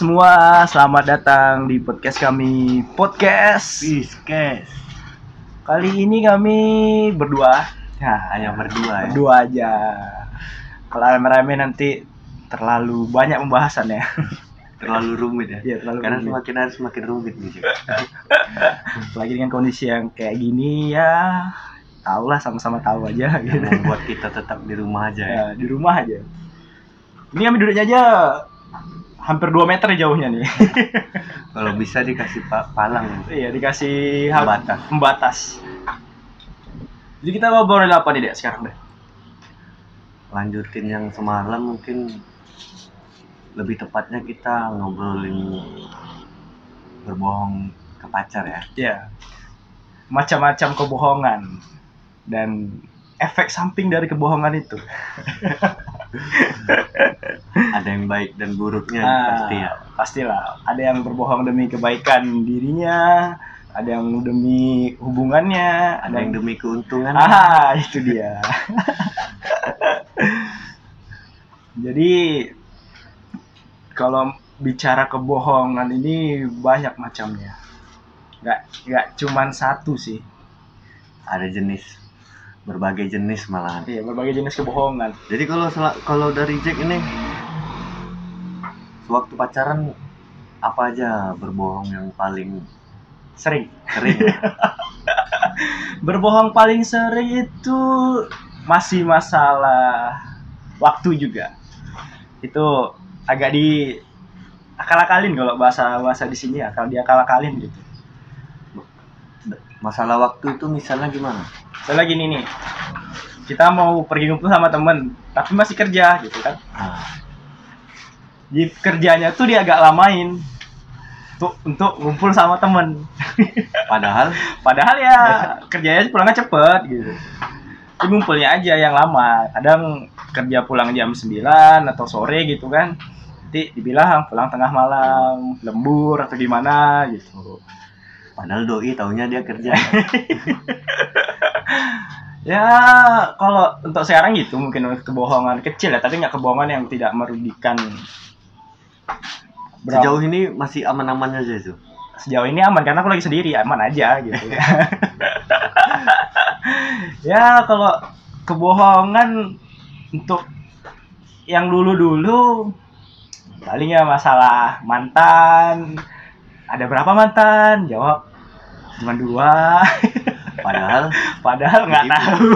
Semua, selamat datang di podcast kami Podcast. Piskes. Kali ini kami berdua. Ya, Hanya berdua ya. berdua aja. Kalau rame-rame nanti terlalu banyak pembahasan ya. Terlalu rumit ya. Iya, terlalu Karena rumit. semakin hari semakin rumit nih. Cik. Apalagi dengan kondisi yang kayak gini ya, tahulah sama-sama tahu aja Yang gitu. membuat kita tetap di rumah aja ya. Ya, di rumah aja. Ini kami duduknya aja hampir 2 meter jauhnya nih. Kalau bisa dikasih pa- palang Iya dikasih Pembatas. pembatas. Jadi kita ngobrolin apa nih dek sekarang deh? lanjutin yang semalam mungkin lebih tepatnya kita ngobrolin berbohong ke pacar ya. Ya macam-macam kebohongan dan efek samping dari kebohongan itu. Ada yang baik dan buruknya Ah, pasti ya. Pastilah. Ada yang berbohong demi kebaikan dirinya, ada yang demi hubungannya, Ada yang demi keuntungan. Ah, itu dia. Jadi kalau bicara kebohongan ini banyak macamnya. Nggak nggak cuman satu sih. Ada jenis berbagai jenis malahan. Iya, berbagai jenis kebohongan. Jadi kalau kalau dari Jack ini waktu pacaran apa aja berbohong yang paling Sering. sering? Berbohong paling sering itu masih masalah waktu juga. Itu agak di akal-akalin kalau bahasa bahasa di sini akal dia akal-akalin gitu. Masalah waktu itu misalnya gimana? Soalnya gini nih, kita mau pergi ngumpul sama temen, tapi masih kerja gitu kan. Di kerjanya tuh dia agak lamain untuk untuk ngumpul sama temen. padahal Padahal ya kerjanya pulangnya cepet gitu. Tapi ngumpulnya aja yang lama. Kadang kerja pulang jam 9 atau sore gitu kan. Nanti dibilang pulang tengah malam, lembur atau gimana gitu. Padahal doi taunya dia kerja. Ya kalau untuk sekarang gitu mungkin kebohongan kecil ya, tapi nggak kebohongan yang tidak merugikan. Berapa- Sejauh ini masih aman-aman aja itu. sejauh ini aman karena aku lagi sendiri aman aja gitu ya kalau kebohongan untuk yang dulu-dulu paling ya masalah mantan ada berapa mantan jawab cuma dua. Padahal padahal nggak tahu.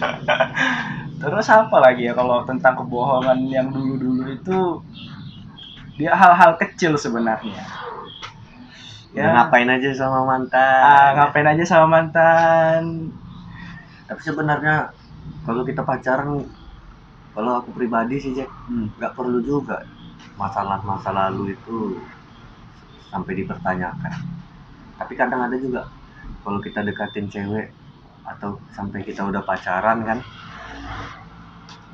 Terus apa lagi ya kalau tentang kebohongan yang dulu-dulu itu? Dia hal-hal kecil sebenarnya. Ya. ngapain aja sama mantan. Ah, ngapain aja sama mantan? Tapi sebenarnya kalau kita pacaran kalau aku pribadi sih Jack hmm. nggak perlu juga masalah masa lalu itu sampai dipertanyakan tapi kadang ada juga kalau kita dekatin cewek atau sampai kita udah pacaran kan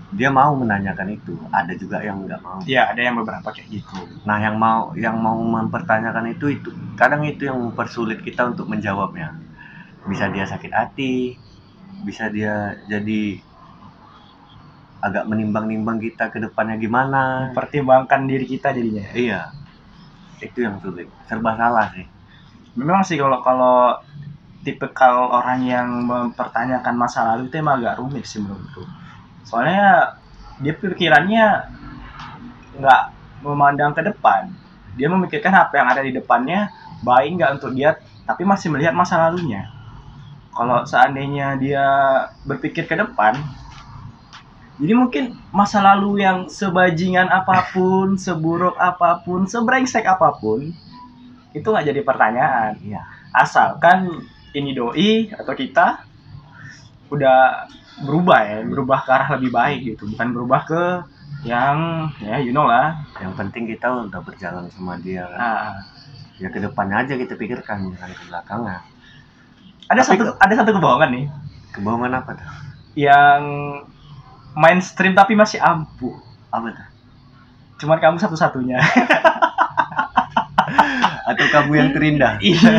dia mau menanyakan itu. Ada juga yang nggak mau. Ya ada yang beberapa kayak gitu. Nah yang mau yang mau mempertanyakan itu itu kadang itu yang mempersulit kita untuk menjawabnya. Bisa dia sakit hati bisa dia jadi agak menimbang-nimbang kita ke depannya gimana. Pertimbangkan diri kita jadinya. Iya, itu yang sulit. Serba salah sih. Memang sih kalau kalau tipikal orang yang mempertanyakan masa lalu itu emang agak rumit sih menurutku. Soalnya dia pikirannya nggak memandang ke depan. Dia memikirkan apa yang ada di depannya baik nggak untuk dia tapi masih melihat masa lalunya. Kalau seandainya dia berpikir ke depan jadi mungkin masa lalu yang sebajingan apa pun, seburuk apa pun, sebrengsek apa pun, itu nggak jadi pertanyaan. Iya. Asalkan ini doi atau kita udah berubah ya, berubah ke arah lebih baik gitu, bukan berubah ke yang ya you know lah. Yang penting kita udah berjalan sama dia kan. Nah, Ya ke depannya aja kita pikirkan, jangan ke belakangnya. ada Tapi satu ada satu kebohongan nih Kebohongan apa tuh? yang mainstream tapi masih ampuh. Apa tuh? Cuman kamu satu-satunya. Atau kamu yang terindah? Iya.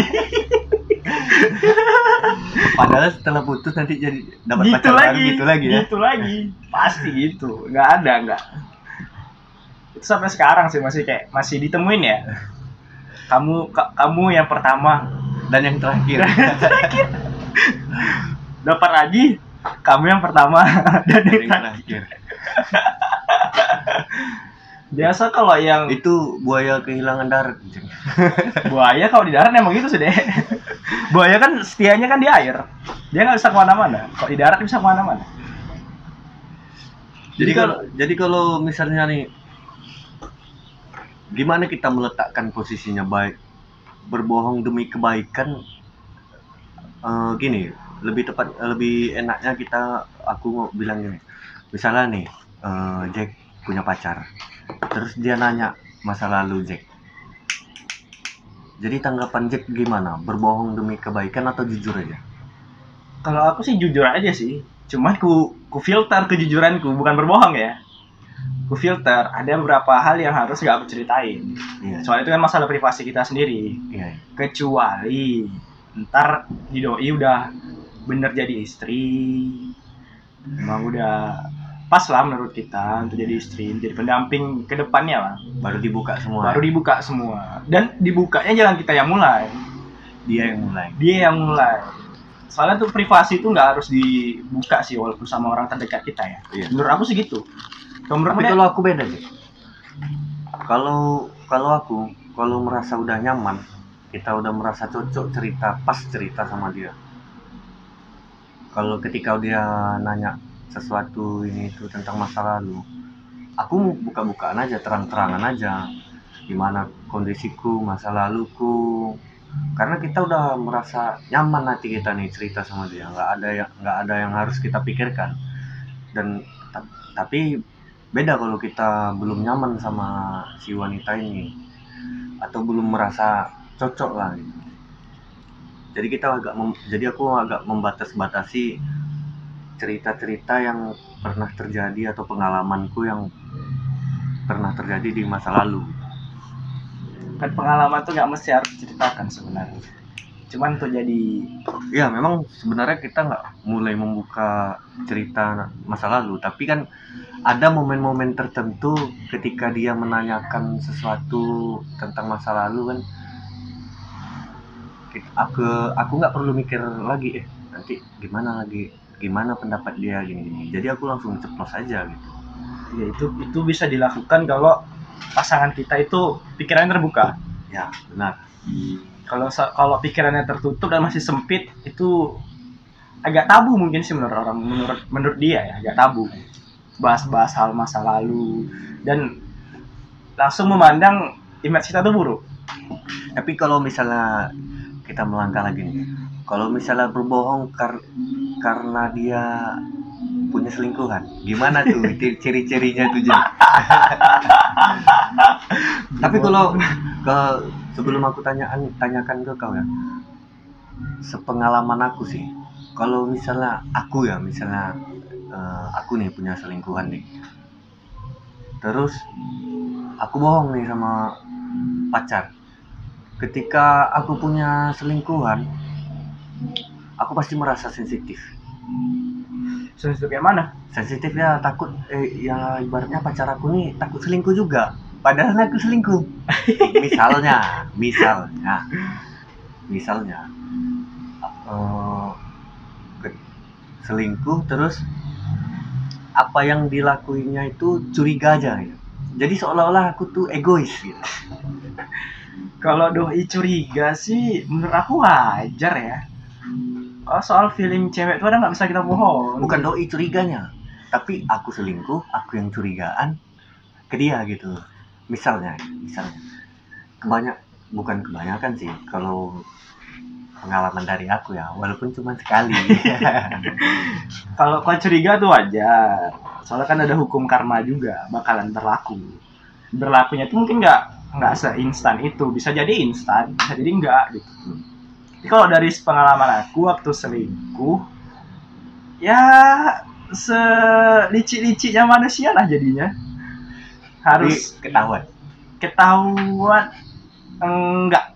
Padahal setelah putus nanti jadi dapat gitu pacar baru lagi gitu lagi ya. gitu lagi pasti gitu nggak ada nggak itu sampai sekarang sih masih kayak masih ditemuin ya kamu ka- kamu yang pertama dan yang terakhir dapat lagi kamu yang pertama dan dan yang yang terakhir. terakhir biasa kalau yang itu buaya kehilangan darat buaya kalau di darat emang gitu sih deh buaya kan setianya kan di air. Dia nggak bisa ke mana-mana. Kalau di darat bisa ke mana-mana. Jadi kalau jadi kalau misalnya nih gimana kita meletakkan posisinya baik? Berbohong demi kebaikan eh, gini lebih tepat lebih enaknya kita aku mau bilang gini misalnya nih eh, Jack punya pacar terus dia nanya masa lalu Jack? Jadi tanggapan Jack gimana? Berbohong demi kebaikan atau jujur aja? Kalau aku sih jujur aja sih. Cuman ku ku filter kejujuranku bukan berbohong ya. Ku filter ada beberapa hal yang harus gak aku ceritain. Iya. Soalnya itu kan masalah privasi kita sendiri. Iya. Kecuali ntar di doi udah bener jadi istri. Emang udah pas lah menurut kita untuk jadi istri jadi pendamping ke depannya lah. Baru dibuka semua. Baru dibuka semua. Dan dibukanya jangan kita yang mulai. Dia yang mulai. Dia yang mulai. Soalnya tuh privasi itu nggak harus dibuka sih walaupun sama orang terdekat kita ya. Iya. menurut aku sih gitu. Kalau menurut Tapi kalau aku beda sih. Kalau kalau aku kalau merasa udah nyaman, kita udah merasa cocok cerita pas cerita sama dia. Kalau ketika dia nanya sesuatu ini itu tentang masa lalu, aku buka-bukaan aja terang-terangan aja. Gimana kondisiku masa laluku. Karena kita udah merasa nyaman hati kita nih cerita sama dia. Nggak ada yang nggak ada yang harus kita pikirkan. Dan ta- tapi beda kalau kita belum nyaman sama si wanita ini. Atau belum merasa cocok lah. Jadi kita agak jadi aku agak membatas-batasi cerita-cerita yang pernah terjadi atau pengalamanku yang pernah terjadi di masa lalu. Kan pengalaman tuh nggak mesti harus diceritakan sebenarnya. Cuman tuh jadi ya memang sebenarnya kita nggak mulai membuka cerita masa lalu tapi kan ada momen-momen tertentu ketika dia menanyakan sesuatu tentang masa lalu kan. Aku aku nggak perlu mikir lagi eh nanti gimana lagi gimana pendapat dia gini gini jadi aku langsung ceplos aja gitu. Ya itu itu bisa dilakukan kalau pasangan kita itu pikirannya terbuka. Ya benar. Kalau kalau pikirannya tertutup dan masih sempit itu agak tabu mungkin sih menurut orang menurut menurut dia ya agak tabu. Bahas-bahas hal masa lalu. Dan langsung memandang image kita tuh buruk. Tapi kalau misalnya kita melangkah lagi nih kalau misalnya berbohong kar- karena dia punya selingkuhan gimana tuh ci- ciri-cirinya tuh Jen? tapi kalau ke sebelum aku tanyaan tanyakan ke kau ya. Sepengalaman aku sih kalau misalnya aku ya misalnya eh, aku nih punya selingkuhan nih. Terus aku bohong nih sama pacar. Ketika aku punya selingkuhan aku pasti merasa sensitif. Sensitif kayak mana? Sensitif ya takut eh ya ibaratnya pacar aku nih takut selingkuh juga. Padahal aku selingkuh. Misalnya misalnya misalnya ke- selingkuh terus apa yang dilakuinya itu curiga aja ya. jadi seolah-olah aku tuh egois gitu. Kalau doi curiga sih menurut aku wajar ya soal feeling cewek itu ada nggak bisa kita bohong. Bukan doi curiganya tapi aku selingkuh aku yang curigaan ke dia gitu. Misalnya misalnya. Kebanyak bukan kebanyakan sih kalau pengalaman dari aku ya walaupun cuma sekali. Kalau kau curiga tuh wajar. Soalnya kan ada hukum karma juga bakalan berlaku. Berlakunya tuh mungkin nggak nggak seinstan itu. Bisa jadi instan bisa jadi enggak gitu kalau dari pengalaman aku waktu selingkuh ya selicik-liciknya manusia lah jadinya. Harus Tapi ketahuan? Ketahuan? Enggak.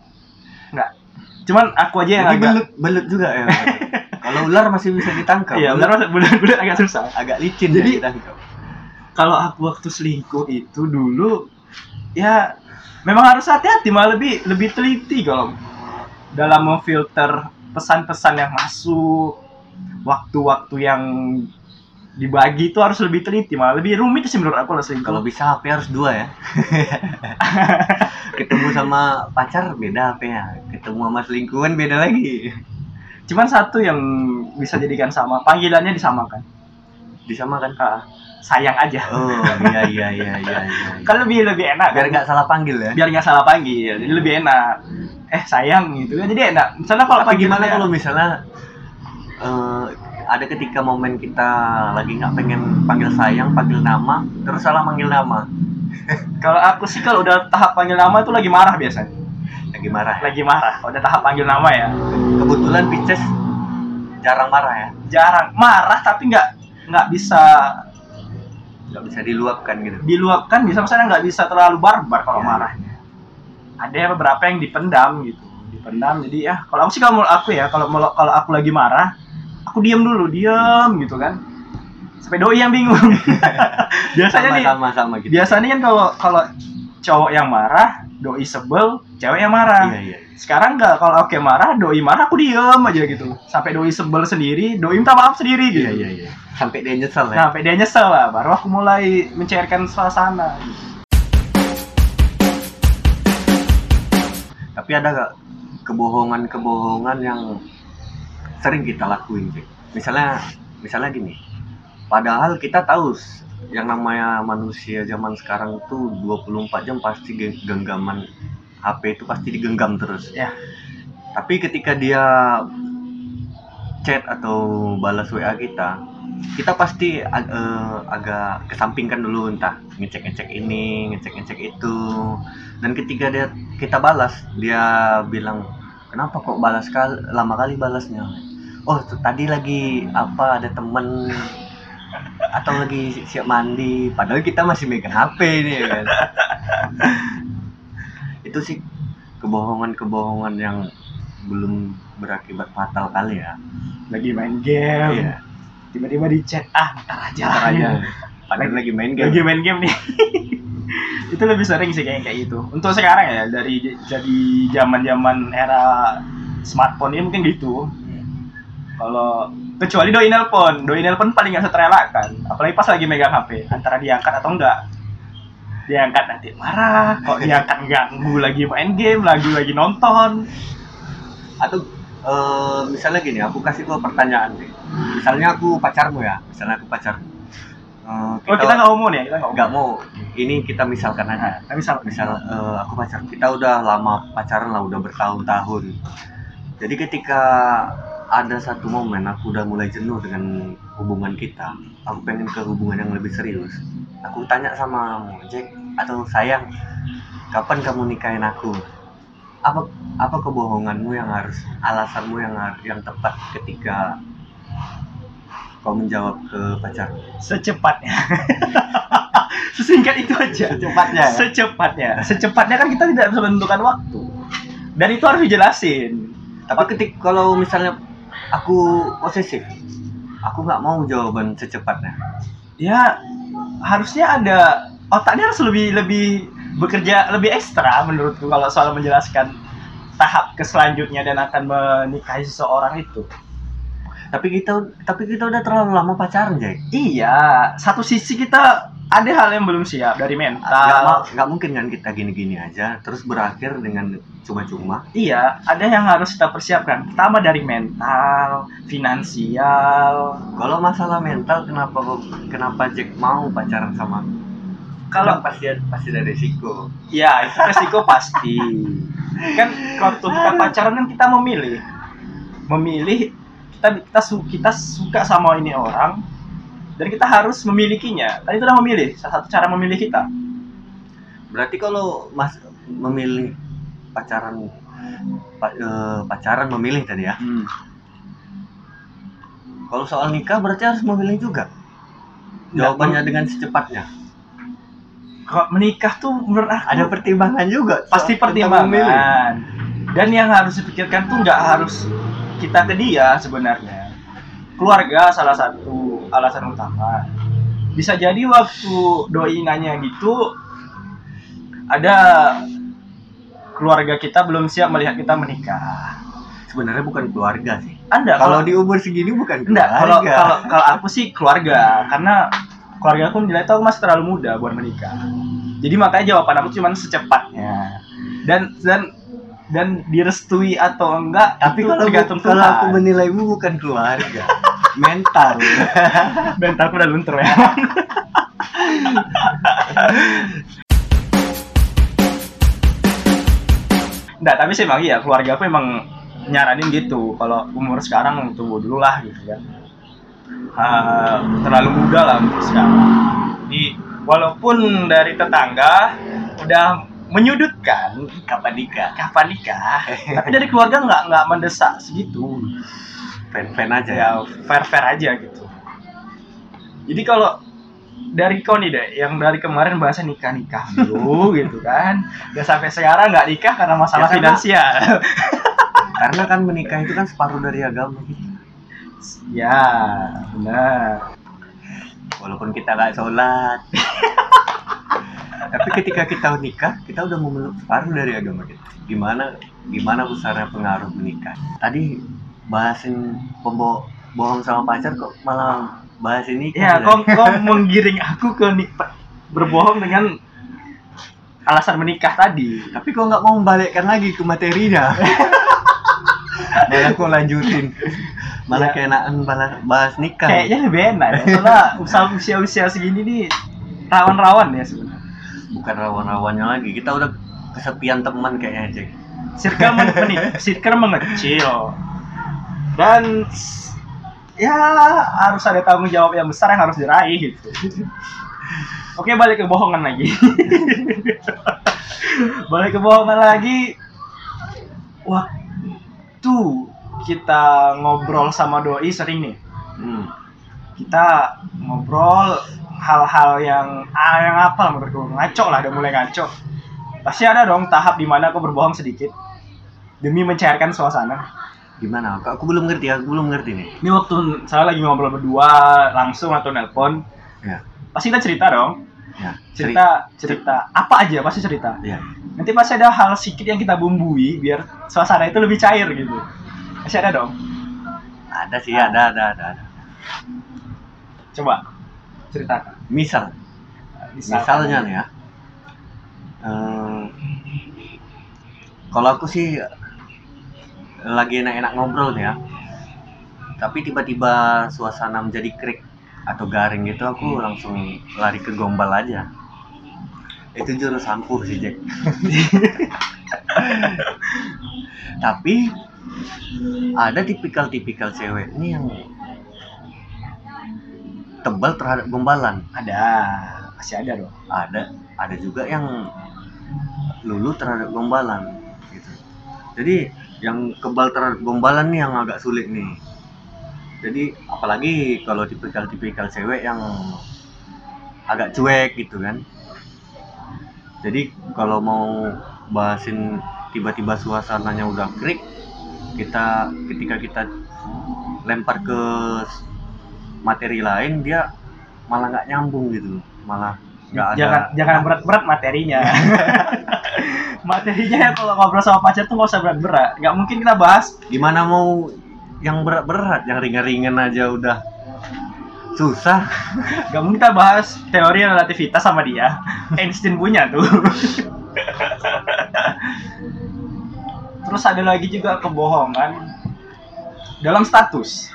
Enggak. Cuman aku aja yang jadi agak belut belut juga ya. Kalau ular masih bisa ditangkap. Iya Belut benar bulan-bulan agak susah. Agak licin Jadi- ya ditangkap. kalau aku waktu selingkuh itu dulu ya memang harus hati-hati malah lebih lebih teliti kalau dalam memfilter pesan-pesan yang masuk waktu-waktu yang dibagi itu harus lebih teliti malah lebih rumit sih menurut aku lah selingkuh Kalau bisa HP harus dua ya. Ketemu sama pacar beda HP ya. Ketemu sama selingkuhan beda lagi. cuman satu yang bisa jadikan sama panggilannya disamakan Disamakan. Ah, sayang aja Oh iya iya iya iya. iya. kan lebih lebih enak Biar kan? nggak salah panggil ya. biar nggak salah panggil jadi lebih enak eh sayang gitu kan jadi enak misalnya kalau Tapi gimana kalau misalnya eh, ada ketika momen kita lagi nggak pengen panggil sayang, panggil nama, terus salah manggil nama, kalau aku sih kalau udah tahap panggil nama itu lagi marah biasanya lagi marah. ya? lagi marah udah tahap panggil nama ya Kebetulan Pisces jarang marah ya, jarang marah tapi nggak nggak bisa nggak bisa diluapkan gitu. diluapkan bisa misalnya nggak bisa terlalu barbar kalau Ya. marahnya ada beberapa yang dipendam gitu dipendam jadi ya kalau aku sih kalau aku ya kalau kalau aku lagi marah aku diam dulu diam gitu kan sampai doi yang bingung biasanya nih Sama-sama sama gitu. biasanya kan kalau kalau cowok yang marah doi sebel cewek yang marah Iya iya. sekarang nggak kalau oke marah doi marah aku diem aja gitu sampai doi sebel sendiri doi minta maaf sendiri gitu Iya iya iya. Sampai dia nyesel ya. nah sampai dia nyesel lah baru aku mulai mencairkan suasana Tapi ada gak kebohongan-kebohongan yang sering kita lakuin, Cek? Misalnya, misalnya gini. Padahal kita tahu yang namanya manusia zaman sekarang tuh 24 jam pasti ge- genggaman HP itu pasti digenggam terus. Ya. Tapi ketika dia chat atau balas WA kita, kita pasti ag- eh, agak kesampingkan dulu entah ngecek-ngecek ini, ngecek-ngecek itu. Dan ketika dia kita balas, dia bilang, "Kenapa kok balas kali lama kali balasnya?" Oh, tadi lagi apa ada temen atau lagi si- siap mandi, padahal kita masih megang HP nih ya kan. Itu sih kebohongan-kebohongan yang belum berakibat fatal kali ya. lagi main game Iya. tiba-tiba di chat ah ntar aja Ntar aja. Padahal lagi main game. lagi main game nih itu lebih sering sih kayak kayak gitu untuk sekarang ya dari jadi zaman zaman era smartphone ini mungkin gitu kalau kecuali doi nelpon. Doi nelpon paling nggak terelakkan apalagi pas lagi megang hp antara diangkat atau enggak diangkat nanti marah. Kok diangkat ganggu lagi main game lagi lagi nonton? Atau eh, misalnya gini aku kasih kau pertanyaan deh misalnya aku pacarmu ya. Misalnya aku pacar. Eh, oh kita nggak umum ya? Kita nggak mau. ini kita misalkan aja. Nah, tapi misal misal eh, aku pacar. Kita udah lama pacaran lah udah bertahun-tahun. Jadi ketika ada satu momen aku udah mulai jenuh dengan hubungan kita. Aku pengen ke hubungan yang lebih serius. Aku tanya sama Jack atau sayang kapan kamu nikahin aku? Apa apa kebohonganmu yang harus alasanmu yang yang tepat ketika kau menjawab ke pacar secepatnya. Sesingkat itu aja. Secepatnya ya? secepatnya. Secepatnya kan kita tidak bisa menentukan waktu. Dan itu harus dijelasin. Tapi ketik kalau misalnya aku posesif. Aku nggak mau jawaban secepatnya. Ya harusnya ada otaknya harus lebih lebih bekerja lebih ekstra menurutku kalau soal menjelaskan tahap ke selanjutnya dan akan menikahi seseorang itu. Tapi kita tapi kita udah terlalu lama pacaran Jack iya satu sisi kita ada hal yang belum siap dari mental. Nggak mungkin kan kita gini-gini aja terus berakhir dengan cuma-cuma. Iya ada yang harus kita persiapkan. Pertama dari mental finansial. Kalau masalah mental kenapa kenapa Jack mau pacaran sama kalau Kan pasti pasti ada resiko. Ya, itu resiko pasti. Kan waktu kita pacaran kan kita memilih. Memilih kita kita kita suka sama ini orang dan kita harus memilikinya. Kan itu udah memilih, salah satu cara memilih kita. berarti kalau mas memilih pacaran pa- eh, pacaran memilih tadi ya kalau soal nikah berarti harus memilih juga jawabannya dengan secepatnya Kalau menikah tuh menurut aku ada pertimbangan juga pasti pertimbangan. Dan yang harus dipikirkan tuh nggak harus kita ke dia sebenarnya. Keluarga salah satu alasan utama. bisa jadi waktu doi nanya gitu ada keluarga kita belum siap melihat kita menikah. Sebenarnya bukan keluarga sih. Anda kalau di umur segini bukan enggak kalau keluarga. kalau kalau aku sih keluarga karena keluarga aku nilai tuh aku masih terlalu muda buat menikah. Jadi makanya jawaban aku cuma secepatnya. Dan dan dan direstui atau enggak tapi kalau kalau aku menilaimu bukan keluarga mental. Mental aku udah luntur ya. Enggak, tapi sih emang iya keluarga aku emang nyaranin gitu. Kalau umur sekarang tunggu dulu lah gitu kan. Ah, terlalu muda lah untuk sekarang. Jadi walaupun dari tetangga udah menyudutkan kapan nikah? Kapan nikah? Tapi dari keluarga nggak nggak mendesak segitu fan-fan aja ya ya fair fair aja gitu. Jadi kalau dari kau nih deh yang dari kemarin bahasa nikah nikah dulu gitu kan. Udah sampai sekarang nggak nikah karena masalah Ya, karena- finansial. Karena kan menikah itu kan separuh dari agama. Kita ya benar. Walaupun kita nggak sholat. Tapi ketika kita nikah kita udah memeluk separuh dari agama kita. Gimana gimana besarnya pengaruh menikah? Tadi bahasin pembo bohong sama pacar kok malah bahas ini ya. kau kau menggiring aku ke berbohong dengan alasan menikah tadi. Tapi kok nggak mau membalikkan lagi ke materinya malah kok lanjutin. Malah Ya. keenakan bahas, bahas nikah. Kayaknya lebih enak ya soalnya usia usia usia segini nih rawan-rawan ya sebenarnya. Bukan rawan-rawannya lagi kita udah kesepian teman kayaknya cek circle men menik- circle mengecil dan ya harus ada tanggung jawab yang besar yang harus diraih gitu. Oke balik ke bohongan lagi. Balik ke bohongan lagi. Waktu kita ngobrol sama doi sering nih. Hmm. kita ngobrol hal-hal yang ah, yang apa menurutku. Ngaco lah udah mulai ngaco. Pasti ada dong tahap di mana aku berbohong sedikit demi mencairkan suasana gimana? Aku, aku belum ngerti aku belum ngerti nih. Ini waktu saya lagi ngobrol berdua langsung atau nelpon. Ya. Pasti kita cerita dong. Ya cerita cerita. apa aja pasti cerita. Ya. Nanti pasti ada hal sedikit yang kita bumbui biar suasana itu lebih cair gitu. Pasti ada dong. Ada sih ada ada ada, ada. coba ceritakan misal. Misalnya nih ya. Eh, kalau aku sih lagi enak-enak ngobrol nih ya. Tapi tiba-tiba suasana menjadi krik atau garing gitu aku langsung lari ke gombal aja. Itu jurus ampuh sih Jack. Tapi ada tipikal-tipikal cewek ini yang tebal terhadap gombalan. Ada. Pasti ada dong. Ada. Ada juga yang lulu terhadap gombalan gitu. Jadi yang kebal terhadap gombalan nih yang agak sulit nih. Jadi apalagi kalau tipikal-tipikal cewek yang agak cuek gitu kan. Jadi kalau mau bahasin tiba-tiba suasananya udah krik kita ketika kita lempar ke materi lain dia malah nggak nyambung gitu. Malah nggak ada. jangan jangan berat-berat materinya. Materinya ya kalau ngobrol sama pacar tuh nggak usah berat-berat. Nggak mungkin kita bahas. Gimana mau yang berat-berat? Yang ringan-ringan aja udah. Susah. Nggak mungkin kita bahas teori relativitas sama dia. Einstein punya tuh. Terus ada lagi juga kebohongan. Dalam status.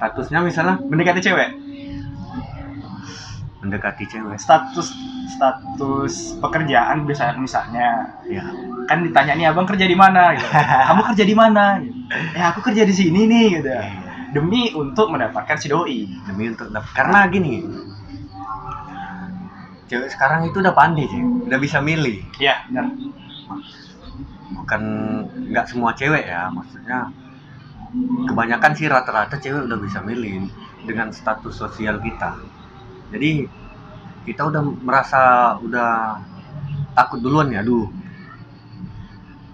Statusnya misalnya? Mendekati cewek mendekati cewek. Status status pekerjaan bisa misalnya. Ya kan ditanya nih abang kerja di mana? Gitu. kamu kerja di mana? Gitu. ya aku kerja di sini nih gitu. Demi untuk mendapatkan si doi. Demi untuk karena gini cewek sekarang itu udah pandai sih udah bisa milih. Iya benar. Bukan nggak semua cewek ya maksudnya kebanyakan sih rata-rata cewek udah bisa milih dengan status sosial kita jadi kita udah merasa udah takut duluan ya aduh.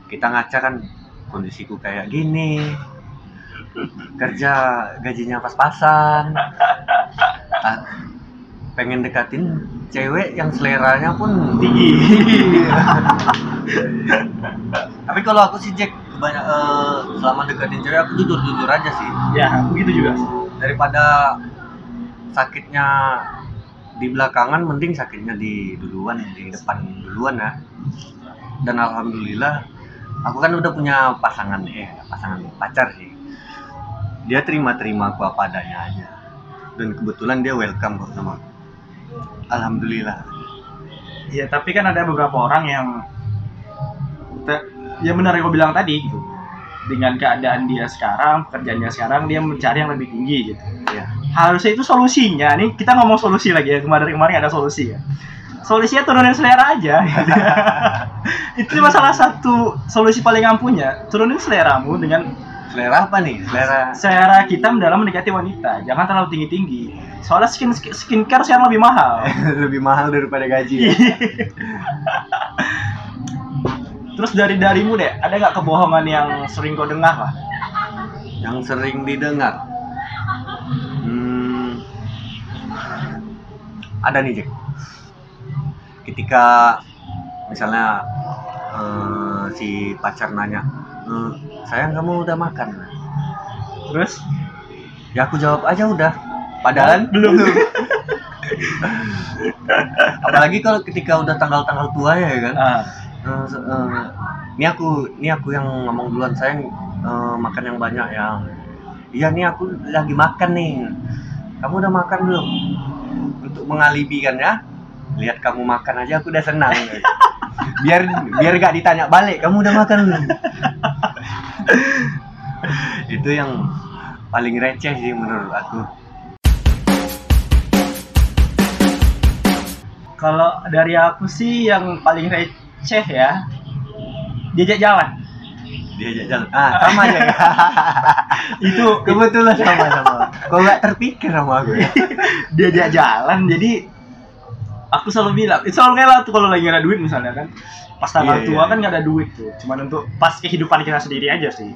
Kita ngaca kan kondisiku kayak gini. Kerja gajinya pas-pasan. Ah, pengen dekatin cewek yang seleranya pun tinggi. Tapi kalau aku sih Jack kebanyak eh, selama deketin cewek aku jujur jujur aja sih. Ya begitu juga. Daripada sakitnya di belakangan mending sakitnya di duluan di depan duluan ya. Dan alhamdulillah aku kan udah punya pasangan eh pasangan pacar sih. Dia terima-terima aku apa adanya aja. Dan kebetulan dia welcome kok sama aku. Alhamdulillah. Ya tapi kan ada beberapa orang yang ya benar yang kau bilang tadi gitu. Dengan keadaan dia sekarang pekerjaan dia sekarang dia mencari yang lebih tinggi gitu. Ya harusnya itu solusinya. Nih kita ngomong solusi lagi ya. Kemarin kemarin ada solusi ya. Solusinya turunin selera aja. Itu cuma salah satu solusi paling ampuhnya. Turunin seleramu dengan selera apa nih? Selera selera kita dalam mendekati wanita. Jangan terlalu tinggi tinggi soalnya skin skincare sekarang lebih mahal. Lebih mahal daripada gaji ya? terus dari darimu deh ada nggak kebohongan yang sering kau dengar lah yang sering didengar ada nih Jack. Ketika misalnya eh, si pacar nanya "Eh, sayang kamu udah makan? Terus? Ya aku jawab aja udah. Padahal belum. Apalagi kalau ketika udah tanggal-tanggal tua ya kan? Ah, se- eh, ini aku ini aku yang ngomong duluan sayang eh, makan yang banyak ya. Iya nih aku lagi makan nih. Kamu udah makan belum untuk mengalibikan ya. Lihat kamu makan aja aku udah senang. Biar biar gak ditanya balik kamu udah makan belum? Itu yang paling receh sih menurut aku. Kalau dari aku sih yang paling receh ya diajak jalan diajak jalan. Ah sama aja. Ya itu kebetulan sama sama. Kok nggak terpikir sama aku ya. Diajak jalan. Jadi aku selalu bilang itu selalu ngelak tuh kalau lagi ada duit misalnya kan. Pas tanggal Iya, tua iya. kan nggak ada duit tuh. Cuman untuk pas kehidupan kita sendiri aja sih.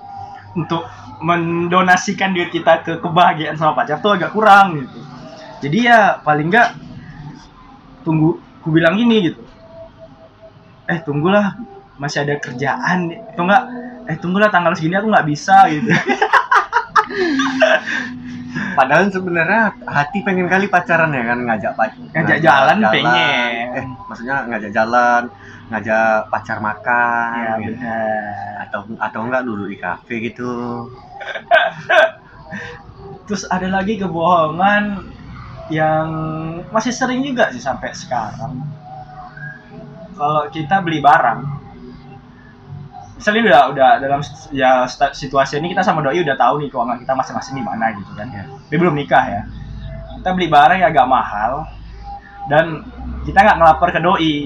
Untuk mendonasikan duit kita ke kebahagiaan sama pacar tuh agak kurang gitu. Jadi ya paling nggak tunggu ku bilang gini gitu. Eh tunggulah masih ada kerjaan atau enggak eh tunggulah tanggal segini aku nggak bisa gitu Padahal sebenarnya hati pengen kali pacaran ya kan ngajak pacar. Ngajak jalan pengen. Eh, maksudnya ngajak jalan, ngajak pacar makan. ya gitu. benar Atau atau enggak duduk di kafe gitu. Terus ada lagi kebohongan yang masih sering juga sih sampai sekarang. Kalau kita beli barang, misalnya udah udah dalam ya situasi ini kita sama doi udah tahu nih keuangan kita masing-masing di mana gitu kan. Ya. Dia belum nikah ya. Kita beli barang yang agak mahal dan kita nggak ngelapor ke doi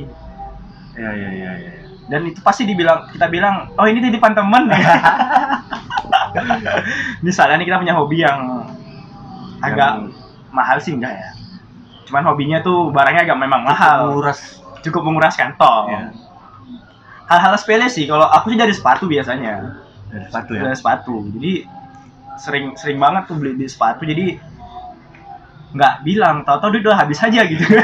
Iya iya iya iya. dan itu pasti dibilang kita bilang oh ini titipan temen misalnya nih kita punya hobi yang agak Yang mahal sih enggak ya cuman hobinya tuh barangnya agak memang mahal menguras cukup menguras kantong ya, hal-hal sepele sih kalau aku sih dari sepatu biasanya dari sepatu ya. dari sepatu jadi sering sering banget tuh beli, beli sepatu jadi nggak bilang tahu-tahu duit udah habis aja gitu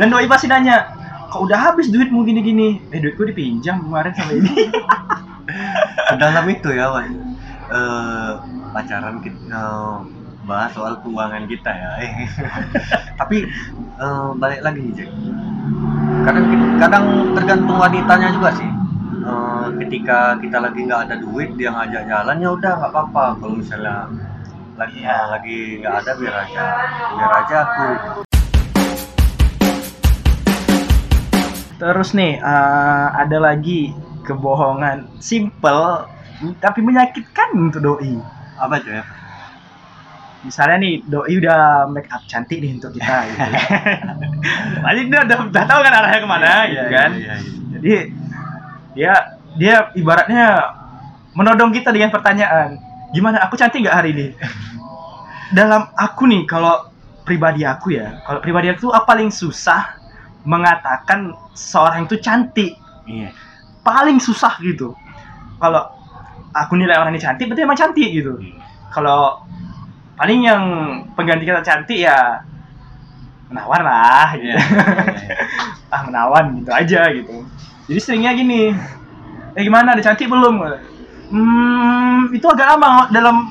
dan doi pasti nanya kok udah habis duitmu gini-gini eh duitku dipinjam kemarin sama ini Dalam itu ya, Wan. Eh, pacaran kita eh, bahas soal keuangan kita ya. Tapi eh, balik lagi nih, Jack. Kadang kadang tergantung wanitanya juga sih. Eh, ketika kita lagi nggak ada duit, dia ngajak jalan ya udah nggak apa-apa. Kalau misalnya lagi Iya. lagi nggak ada biar aja, biar aja aku. terus nih eh, ada lagi kebohongan simple tapi menyakitkan untuk doi Apa tuh ya? Misalnya nih doi udah make up cantik nih untuk kita gitu. Pasti dia udah, udah tahu kan arahnya ke mana Iya, gitu iya, kan. iya, iya. Jadi dia dia ibaratnya menodong kita dengan pertanyaan, gimana aku cantik nggak hari ini? Dalam aku nih kalau pribadi aku ya, kalau pribadi aku tuh apa paling susah mengatakan seorang itu cantik, Iya. paling susah gitu. Kalau aku nilai orang ini cantik, berarti emang cantik gitu. Iya. Kalau paling yang pengganti kata cantik ya menawar lah gitu. Iya, iya, iya. ah menawan gitu aja gitu. Jadi seringnya gini eh gimana ada cantik belum? Hmm itu agak lama dalam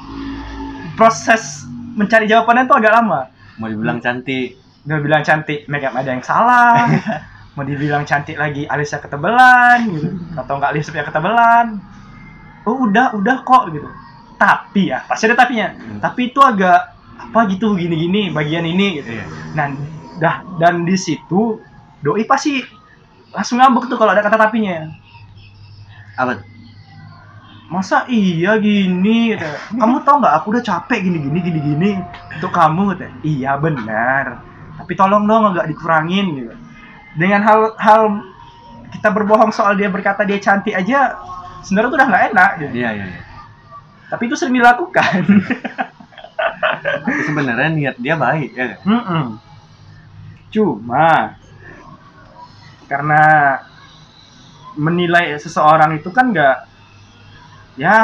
proses mencari jawabannya itu agak lama. Mau dibilang cantik. Dia bilang cantik make up ada yang salah. Mau dibilang cantik lagi alisnya ketebelan gitu. Atau enggak alisnya ketebelan. Oh udah udah kok gitu tapi ya pasti ada tapinya Hmm. tapi itu agak apa gitu gini-gini bagian ini gitu Iya. Nah, dah dan di situ doi pasti langsung ngambek tuh kalau ada kata tapinya. apa? Masa iya gini gitu. Kamu tau nggak aku udah capek gini gini gini gini untuk kamu gitu. Iya benar. Tapi tolong dong agak dikurangin gitu. Dengan hal hal kita berbohong soal dia berkata dia cantik aja sebenarnya tuh udah nggak enak gitu. iya iya iya Tapi itu sering dilakukan. Sebenarnya niat dia baik ya kan? Mm-mm. Cuma karena menilai seseorang itu kan nggak ya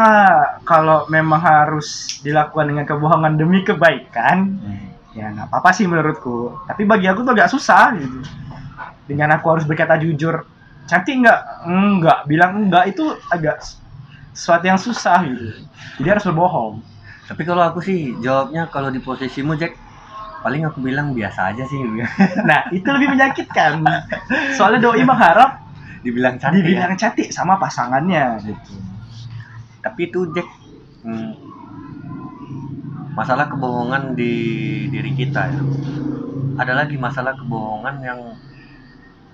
kalau memang harus dilakukan dengan kebohongan demi kebaikan ya nggak apa-apa sih menurutku tapi bagi aku tuh agak susah gitu dengan aku harus berkata jujur cantik nggak enggak bilang enggak itu agak sesuatu yang susah gitu. Jadi harus berbohong. Tapi kalau aku sih jawabnya kalau di posisimu Jack paling aku bilang biasa aja sih. Nah itu lebih menyakitkan. Soalnya doi mengharap dibilang cantik ya. dibilang cantik sama pasangannya gitu. Tapi itu Jack hmm, masalah kebohongan di diri kita itu. Ada lagi masalah kebohongan yang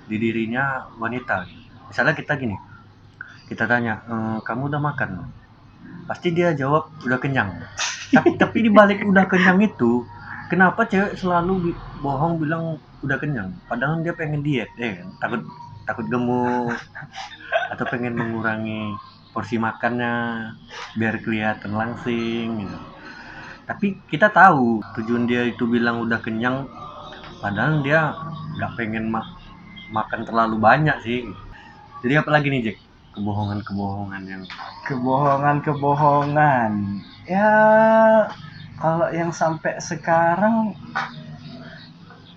di dirinya wanita. Misalnya kita gini kita tanya "Eh, kamu udah makan pasti dia jawab udah kenyang tapi tapi di balik udah kenyang itu kenapa cewek selalu bohong bilang udah kenyang padahal dia pengen diet eh takut takut gemuk atau pengen mengurangi porsi makannya biar kelihatan langsing gitu. Tapi kita tahu tujuan dia itu bilang udah kenyang padahal dia nggak pengen ma- makan terlalu banyak sih. Jadi apalagi nih Jack? Kebohongan-kebohongan yang kebohongan-kebohongan ya kalau yang sampai sekarang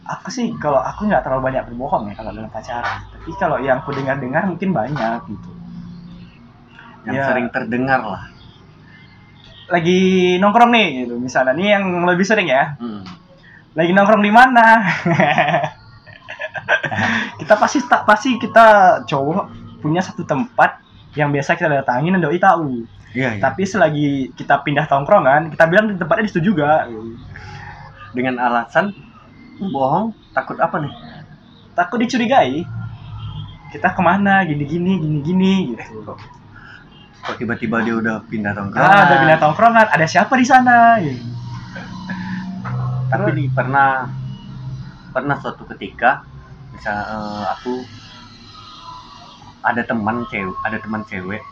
aku sih kalau aku nggak terlalu banyak berbohong ya kalau dalam pacaran tapi kalau yang aku dengar-dengar mungkin banyak gitu yang Ya. sering terdengar lah. lagi nongkrong nih gitu misalnya nih yang lebih sering ya Hmm. lagi nongkrong di mana kita pasti tak pasti kita cowok punya satu tempat yang biasa kita datangin dan doi tahu Iya, iya. tapi selagi kita pindah tongkrongan kita bilang di tempatnya di situ juga Dengan alasan bohong takut apa nih? takut dicurigai kita ke mana gini gini gini gini gitu Kok tiba-tiba dia udah pindah tongkrongan? ah ada pindah tongkrongan ada siapa di sana gitu. tapi nih pernah pernah suatu ketika misal eh, aku ada teman cewek ada teman cewek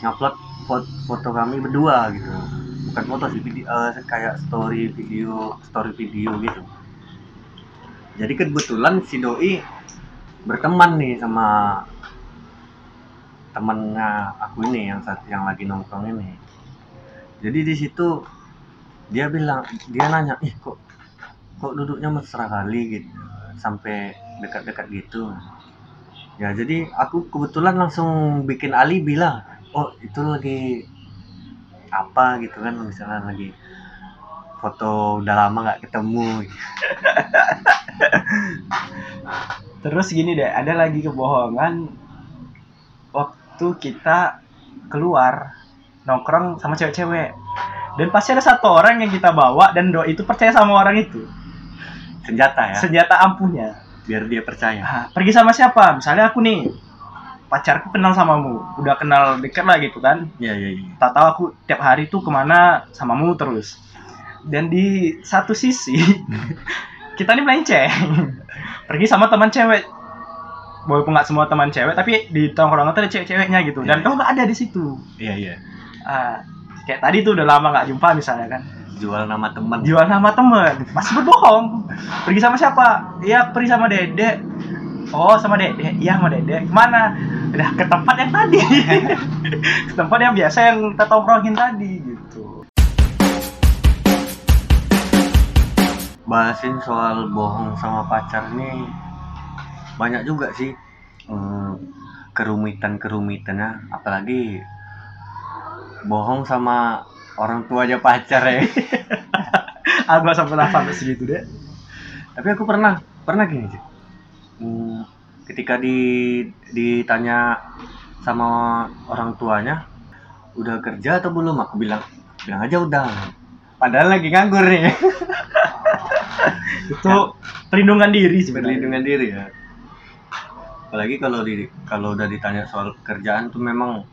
ngupload foto, foto kami berdua gitu. Bukan foto sih video, eh, kayak story video story video gitu. Jadi kebetulan si doi berteman nih sama temennya aku ini yang saat yang lagi nongkrong ini. Jadi di situ dia bilang dia nanya ih kok kok duduknya mesra kali gitu sampai dekat-dekat gitu ya jadi aku kebetulan langsung bikin alibi lah oh itu lagi apa gitu kan misalnya lagi foto udah lama nggak ketemu. Terus gini deh ada lagi kebohongan waktu kita keluar nongkrong sama cewek-cewek. Dan pasti ada satu orang yang kita bawa dan doi itu percaya sama orang itu. Senjata ya? Senjata ampuhnya biar dia percaya. Ah, pergi sama siapa? Misalnya aku nih pacarku kenal samamu udah kenal deket lah gitu kan. Iya iya iya. Tak tahu aku tiap hari tuh ke mana samamu terus. Dan di satu sisi kita nih melenceng pergi sama teman cewek. Walaupun nggak semua teman cewek tapi di tongkrongan tuh ada cewek-ceweknya gitu. Dan Iya. kamu nggak ada di situ. Iya iya. Ah, kayak tadi tuh udah lama nggak jumpa misalnya kan jual nama teman jual nama temen. Masih berbohong. Pergi sama siapa? Iya pergi sama dede. Oh sama dede. Iya sama dede. Ke mana? Udah ke tempat yang tadi. Ke tempat yang biasa yang kita tongkrongin tadi gitu. Bahasin soal bohong sama pacar nih banyak juga sih hmm, kerumitan-kerumitannya. Apalagi bohong sama orang tua aja pacar ya. Aku nggak sampai lah sampai segitu deh. Tapi aku pernah pernah gini sih Hmm, ketika di ditanya sama orang tuanya udah kerja atau belum? Aku bilang bilang aja udah. Padahal lagi nganggur nih. Itu perlindungan diri sih perlindungan diri ya. Apalagi kalau di kalau udah ditanya soal pekerjaan tuh memang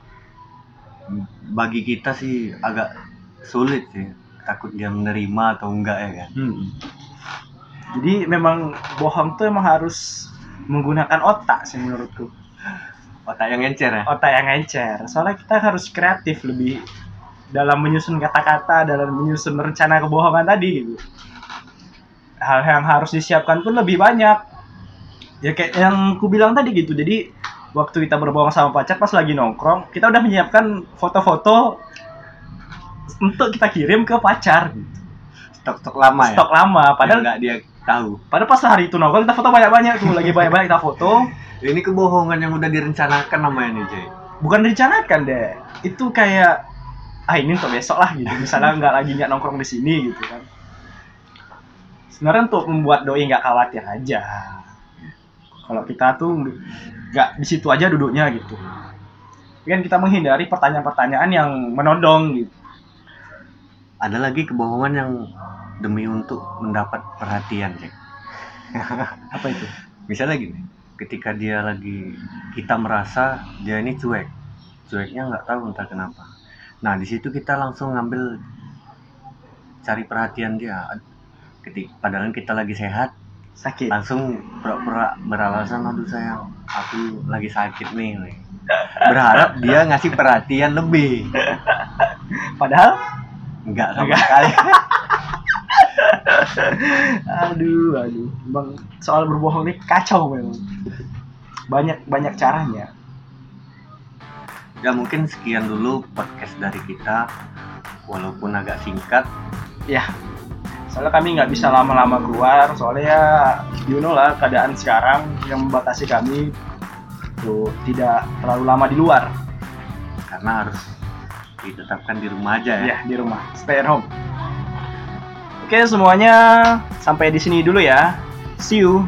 bagi kita sih agak sulit sih takut dia menerima atau enggak ya kan Hmm. Jadi memang bohong tuh emang harus menggunakan otak sih menurutku. otak yang encer ya Otak yang encer. Soalnya kita harus kreatif lebih dalam menyusun kata-kata, dalam menyusun rencana kebohongan tadi gitu. Hal yang harus disiapkan pun lebih banyak. Ya kayak yang ku bilang tadi gitu. Jadi waktu kita berbohong sama pacar pas lagi nongkrong, kita udah menyiapkan foto-foto untuk kita kirim ke pacar gitu. stok-stok lama ya Stok lama, padahal nggak dia tahu Padahal pas hari itu nongkrong kita foto banyak-banyak tuh, lagi banyak-banyak kita foto. ini kebohongan yang udah direncanakan namanya nih Jay Bukan direncanakan deh. Itu kayak ah ini untuk besok lah gitu. Misalnya nggak lagi nggak nongkrong di sini gitu kan. Sebenarnya untuk membuat doi nggak khawatir aja. Kalau kita tuh nggak di situ aja duduknya gitu. Kan kita menghindari pertanyaan-pertanyaan yang menodong gitu. Ada lagi kebohongan yang demi untuk mendapat perhatian Jack. Apa itu? misalnya gini ketika dia lagi kita merasa dia ini cuek. Cueknya nggak tahu entah kenapa. Nah di situ kita langsung ngambil cari perhatian dia. Ketika padahal kita lagi sehat Sakit. langsung pura-pura beralasan aduh sayang aku lagi sakit nih. Berharap dia ngasih perhatian lebih. Padahal enggak sama Enggak. sekali. Aduh aduh. Bang soal berbohong ini kacau memang. Banyak banyak caranya. Ya mungkin sekian dulu podcast dari kita. Walaupun agak singkat. Ya. Soalnya kami nggak bisa lama-lama keluar. Soalnya ya you know lah keadaan sekarang yang membatasi kami. Tuh tidak terlalu lama di luar. Karena harus ditetapkan di rumah aja ya. Ya di rumah. Stay at home. Oke semuanya sampai di sini dulu ya. See you